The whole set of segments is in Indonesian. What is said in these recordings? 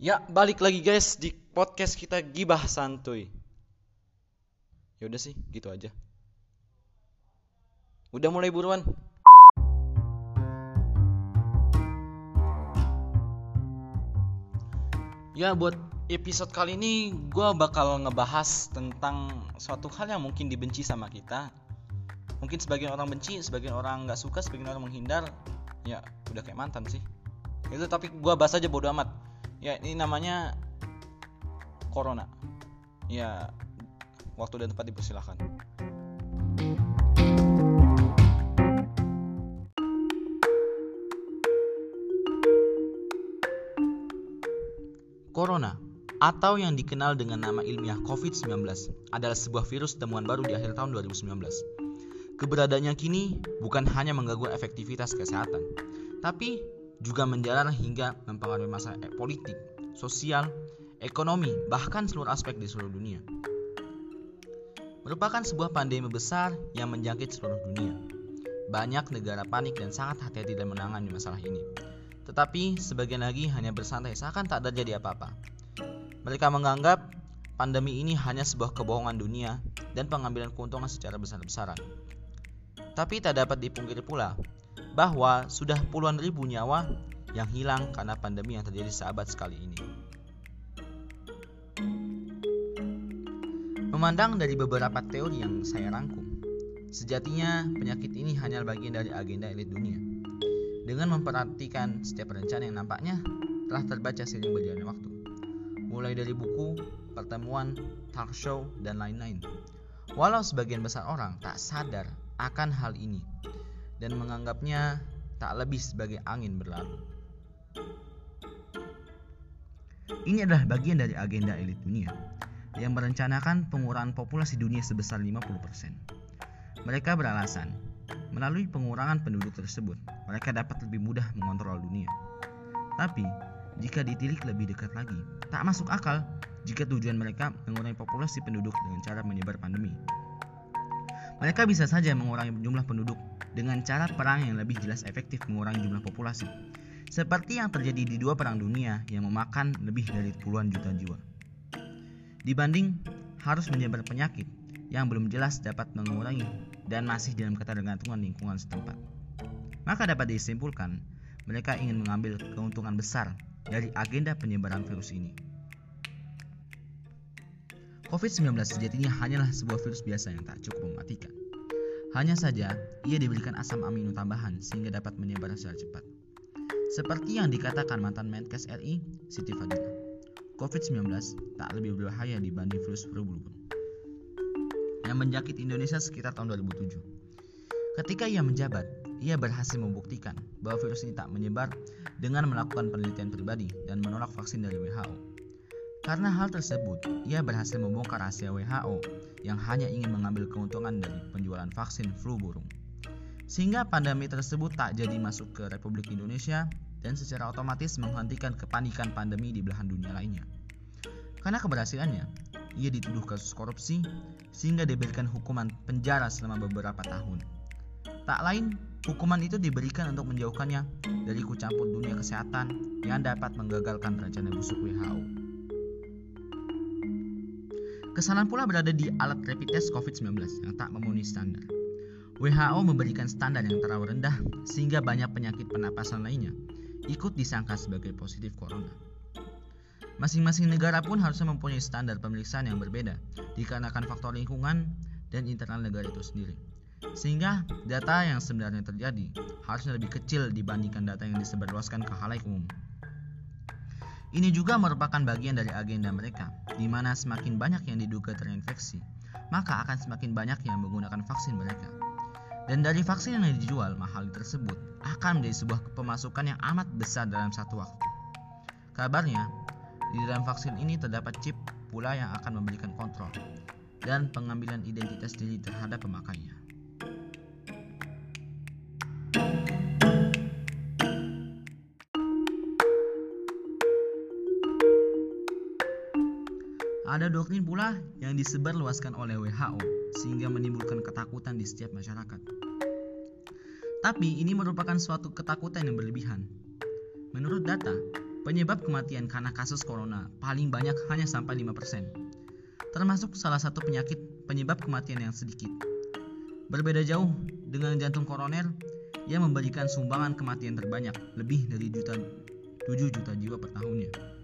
Ya, balik lagi guys di podcast kita Gibah Santuy. Ya udah sih, gitu aja. Udah mulai buruan. Ya, buat episode kali ini gue bakal ngebahas tentang suatu hal yang mungkin dibenci sama kita. Mungkin sebagian orang benci, sebagian orang nggak suka, sebagian orang menghindar. Ya, udah kayak mantan sih. Itu tapi gue bahas aja bodo amat. Ya, ini namanya corona. Ya, waktu dan tempat dipersilahkan. Corona atau yang dikenal dengan nama ilmiah COVID-19 adalah sebuah virus temuan baru di akhir tahun 2019. Keberadaannya kini bukan hanya mengganggu efektivitas kesehatan, tapi juga menjalar hingga mempengaruhi masalah politik, sosial, ekonomi, bahkan seluruh aspek di seluruh dunia. Merupakan sebuah pandemi besar yang menjangkit seluruh dunia. Banyak negara panik dan sangat hati-hati dalam menangani masalah ini. Tetapi sebagian lagi hanya bersantai seakan tak terjadi apa-apa. Mereka menganggap pandemi ini hanya sebuah kebohongan dunia dan pengambilan keuntungan secara besar-besaran. Tapi tak dapat dipungkiri pula bahwa sudah puluhan ribu nyawa yang hilang karena pandemi yang terjadi sahabat sekali ini. Memandang dari beberapa teori yang saya rangkum, sejatinya penyakit ini hanya bagian dari agenda elit dunia. Dengan memperhatikan setiap rencana yang nampaknya telah terbaca seiring berjalannya waktu, mulai dari buku, pertemuan, talk show, dan lain-lain. Walau sebagian besar orang tak sadar akan hal ini dan menganggapnya tak lebih sebagai angin berlalu. Ini adalah bagian dari agenda elit dunia yang merencanakan pengurangan populasi dunia sebesar 50%. Mereka beralasan, melalui pengurangan penduduk tersebut, mereka dapat lebih mudah mengontrol dunia. Tapi, jika ditilik lebih dekat lagi, tak masuk akal jika tujuan mereka mengurangi populasi penduduk dengan cara menyebar pandemi. Mereka bisa saja mengurangi jumlah penduduk dengan cara perang yang lebih jelas efektif mengurangi jumlah populasi, seperti yang terjadi di dua perang dunia yang memakan lebih dari puluhan juta jiwa. Dibanding harus menyebar penyakit yang belum jelas dapat mengurangi dan masih dalam ketergantungan lingkungan setempat. Maka dapat disimpulkan, mereka ingin mengambil keuntungan besar dari agenda penyebaran virus ini. COVID-19 sejatinya hanyalah sebuah virus biasa yang tak cukup mematikan. Hanya saja, ia diberikan asam amino tambahan sehingga dapat menyebar secara cepat. Seperti yang dikatakan mantan Menkes RI, Siti Fadila, COVID-19 tak lebih berbahaya dibanding virus flu burung yang menjangkit Indonesia sekitar tahun 2007. Ketika ia menjabat, ia berhasil membuktikan bahwa virus ini tak menyebar dengan melakukan penelitian pribadi dan menolak vaksin dari WHO. Karena hal tersebut, ia berhasil membongkar rahasia WHO yang hanya ingin mengambil keuntungan dari penjualan vaksin flu burung. Sehingga pandemi tersebut tak jadi masuk ke Republik Indonesia dan secara otomatis menghentikan kepanikan pandemi di belahan dunia lainnya. Karena keberhasilannya, ia dituduh kasus korupsi sehingga diberikan hukuman penjara selama beberapa tahun. Tak lain, hukuman itu diberikan untuk menjauhkannya dari kucampur dunia kesehatan yang dapat menggagalkan rencana busuk WHO. Kesalahan pula berada di alat rapid test COVID-19 yang tak memenuhi standar. WHO memberikan standar yang terlalu rendah sehingga banyak penyakit pernapasan lainnya ikut disangka sebagai positif corona. Masing-masing negara pun harusnya mempunyai standar pemeriksaan yang berbeda dikarenakan faktor lingkungan dan internal negara itu sendiri. Sehingga data yang sebenarnya terjadi harusnya lebih kecil dibandingkan data yang disebarluaskan ke halayak umum. Ini juga merupakan bagian dari agenda mereka, di mana semakin banyak yang diduga terinfeksi, maka akan semakin banyak yang menggunakan vaksin mereka. Dan dari vaksin yang dijual mahal tersebut akan menjadi sebuah pemasukan yang amat besar dalam satu waktu. Kabarnya, di dalam vaksin ini terdapat chip pula yang akan memberikan kontrol dan pengambilan identitas diri terhadap pemakainya. Ada doktrin pula yang disebarluaskan oleh WHO sehingga menimbulkan ketakutan di setiap masyarakat. Tapi ini merupakan suatu ketakutan yang berlebihan. Menurut data, penyebab kematian karena kasus corona paling banyak hanya sampai 5%. Termasuk salah satu penyakit penyebab kematian yang sedikit. Berbeda jauh dengan jantung koroner yang memberikan sumbangan kematian terbanyak, lebih dari juta, 7 juta jiwa per tahunnya.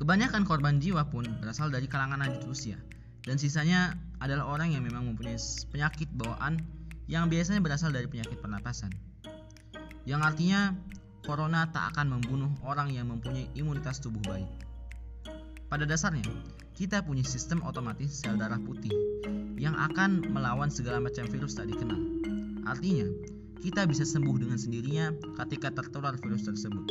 Kebanyakan korban jiwa pun berasal dari kalangan lanjut usia, dan sisanya adalah orang yang memang mempunyai penyakit bawaan yang biasanya berasal dari penyakit pernapasan. Yang artinya corona tak akan membunuh orang yang mempunyai imunitas tubuh baik. Pada dasarnya, kita punya sistem otomatis sel darah putih yang akan melawan segala macam virus tak dikenal. Artinya, kita bisa sembuh dengan sendirinya ketika tertular virus tersebut,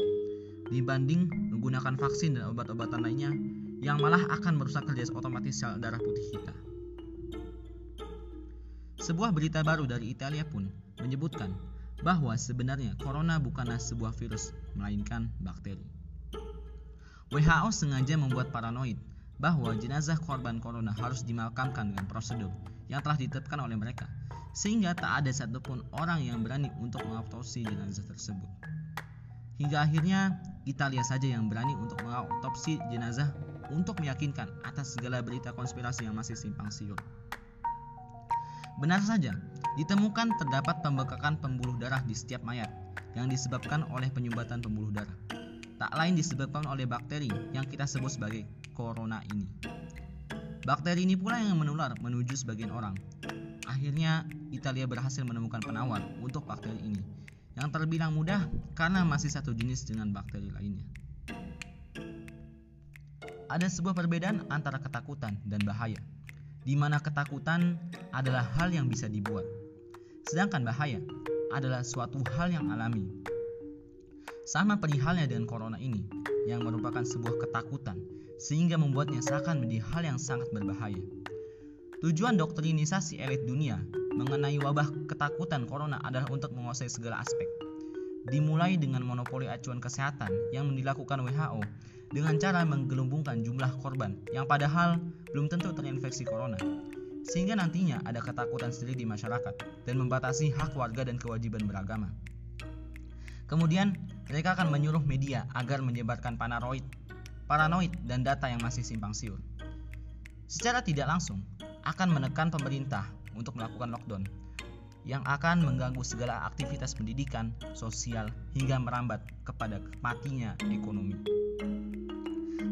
dibanding menggunakan vaksin dan obat-obatan lainnya yang malah akan merusak kerja otomatis sel darah putih kita. Sebuah berita baru dari Italia pun menyebutkan bahwa sebenarnya corona bukanlah sebuah virus, melainkan bakteri. WHO sengaja membuat paranoid bahwa jenazah korban corona harus dimakamkan dengan prosedur yang telah ditetapkan oleh mereka, sehingga tak ada satupun orang yang berani untuk mengotopsi jenazah tersebut. Hingga akhirnya Italia saja yang berani untuk mengotopsi jenazah untuk meyakinkan atas segala berita konspirasi yang masih simpang siur. Benar saja, ditemukan terdapat pembekakan pembuluh darah di setiap mayat yang disebabkan oleh penyumbatan pembuluh darah. Tak lain disebabkan oleh bakteri yang kita sebut sebagai corona ini. Bakteri ini pula yang menular menuju sebagian orang. Akhirnya, Italia berhasil menemukan penawar untuk bakteri ini, yang terbilang mudah karena masih satu jenis dengan bakteri lainnya. Ada sebuah perbedaan antara ketakutan dan bahaya di mana ketakutan adalah hal yang bisa dibuat, sedangkan bahaya adalah suatu hal yang alami. Sama perihalnya dengan corona ini, yang merupakan sebuah ketakutan, sehingga membuatnya seakan menjadi hal yang sangat berbahaya. Tujuan doktrinisasi elit dunia mengenai wabah ketakutan corona adalah untuk menguasai segala aspek. Dimulai dengan monopoli acuan kesehatan yang dilakukan WHO dengan cara menggelumbungkan jumlah korban yang padahal belum tentu terinfeksi corona. Sehingga nantinya ada ketakutan sendiri di masyarakat dan membatasi hak warga dan kewajiban beragama. Kemudian, mereka akan menyuruh media agar menyebarkan paranoid, paranoid dan data yang masih simpang siur. Secara tidak langsung, akan menekan pemerintah untuk melakukan lockdown yang akan mengganggu segala aktivitas pendidikan, sosial, hingga merambat kepada matinya ekonomi.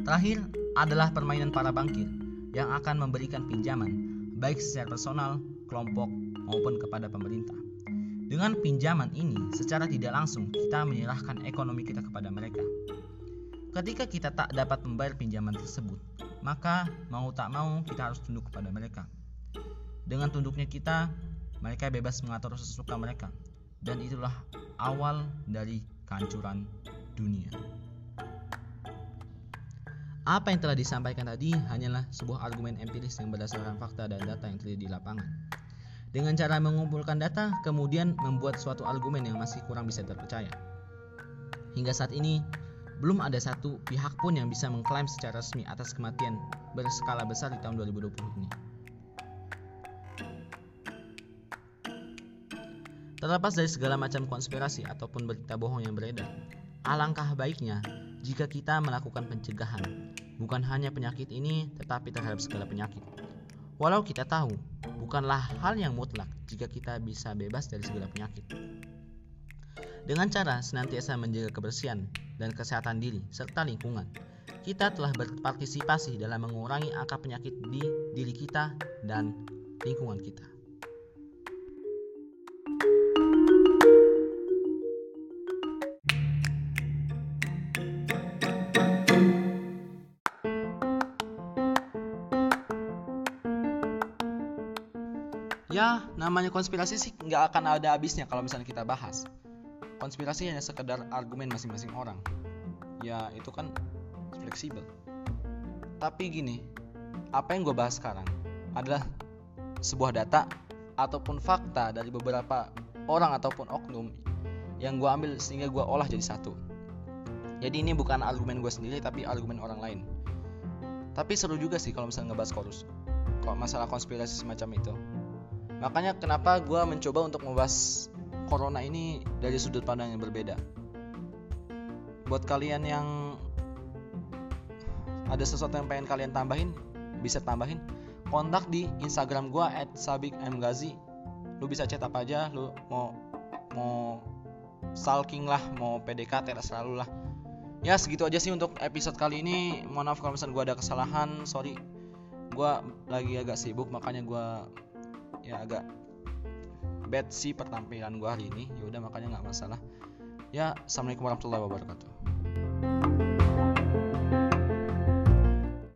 Terakhir adalah permainan para bankir yang akan memberikan pinjaman baik secara personal, kelompok, maupun kepada pemerintah. Dengan pinjaman ini, secara tidak langsung kita menyerahkan ekonomi kita kepada mereka. Ketika kita tak dapat membayar pinjaman tersebut, maka mau tak mau kita harus tunduk kepada mereka. Dengan tunduknya kita, mereka bebas mengatur sesuka mereka, dan itulah awal dari kehancuran dunia. Apa yang telah disampaikan tadi hanyalah sebuah argumen empiris yang berdasarkan fakta dan data yang terjadi di lapangan. Dengan cara mengumpulkan data, kemudian membuat suatu argumen yang masih kurang bisa terpercaya. Hingga saat ini, belum ada satu pihak pun yang bisa mengklaim secara resmi atas kematian berskala besar di tahun 2020 ini. Terlepas dari segala macam konspirasi ataupun berita bohong yang beredar, alangkah baiknya jika kita melakukan pencegahan, bukan hanya penyakit ini, tetapi terhadap segala penyakit. Walau kita tahu, bukanlah hal yang mutlak jika kita bisa bebas dari segala penyakit. Dengan cara senantiasa menjaga kebersihan dan kesehatan diri serta lingkungan, kita telah berpartisipasi dalam mengurangi angka penyakit di diri kita dan lingkungan kita. Ya, namanya konspirasi sih nggak akan ada habisnya kalau misalnya kita bahas. Konspirasi hanya sekedar argumen masing-masing orang. Ya, itu kan fleksibel. Tapi gini, apa yang gue bahas sekarang adalah sebuah data ataupun fakta dari beberapa orang ataupun oknum yang gue ambil sehingga gue olah jadi satu. Jadi ini bukan argumen gue sendiri tapi argumen orang lain. Tapi seru juga sih kalau misalnya ngebahas korus. Kok masalah konspirasi semacam itu. Makanya kenapa gue mencoba untuk membahas corona ini dari sudut pandang yang berbeda. buat kalian yang ada sesuatu yang pengen kalian tambahin bisa tambahin kontak di Instagram gua @sabikmgazi lu bisa chat apa aja lu mau mau stalking lah mau PDKT terserah lu lah. Ya segitu aja sih untuk episode kali ini. Mohon maaf kalau misalnya gua ada kesalahan sorry. Gua lagi agak sibuk makanya gua ya agak bad sih pertampilan gua hari ini. Ya udah makanya nggak masalah. Ya assalamualaikum warahmatullahi wabarakatuh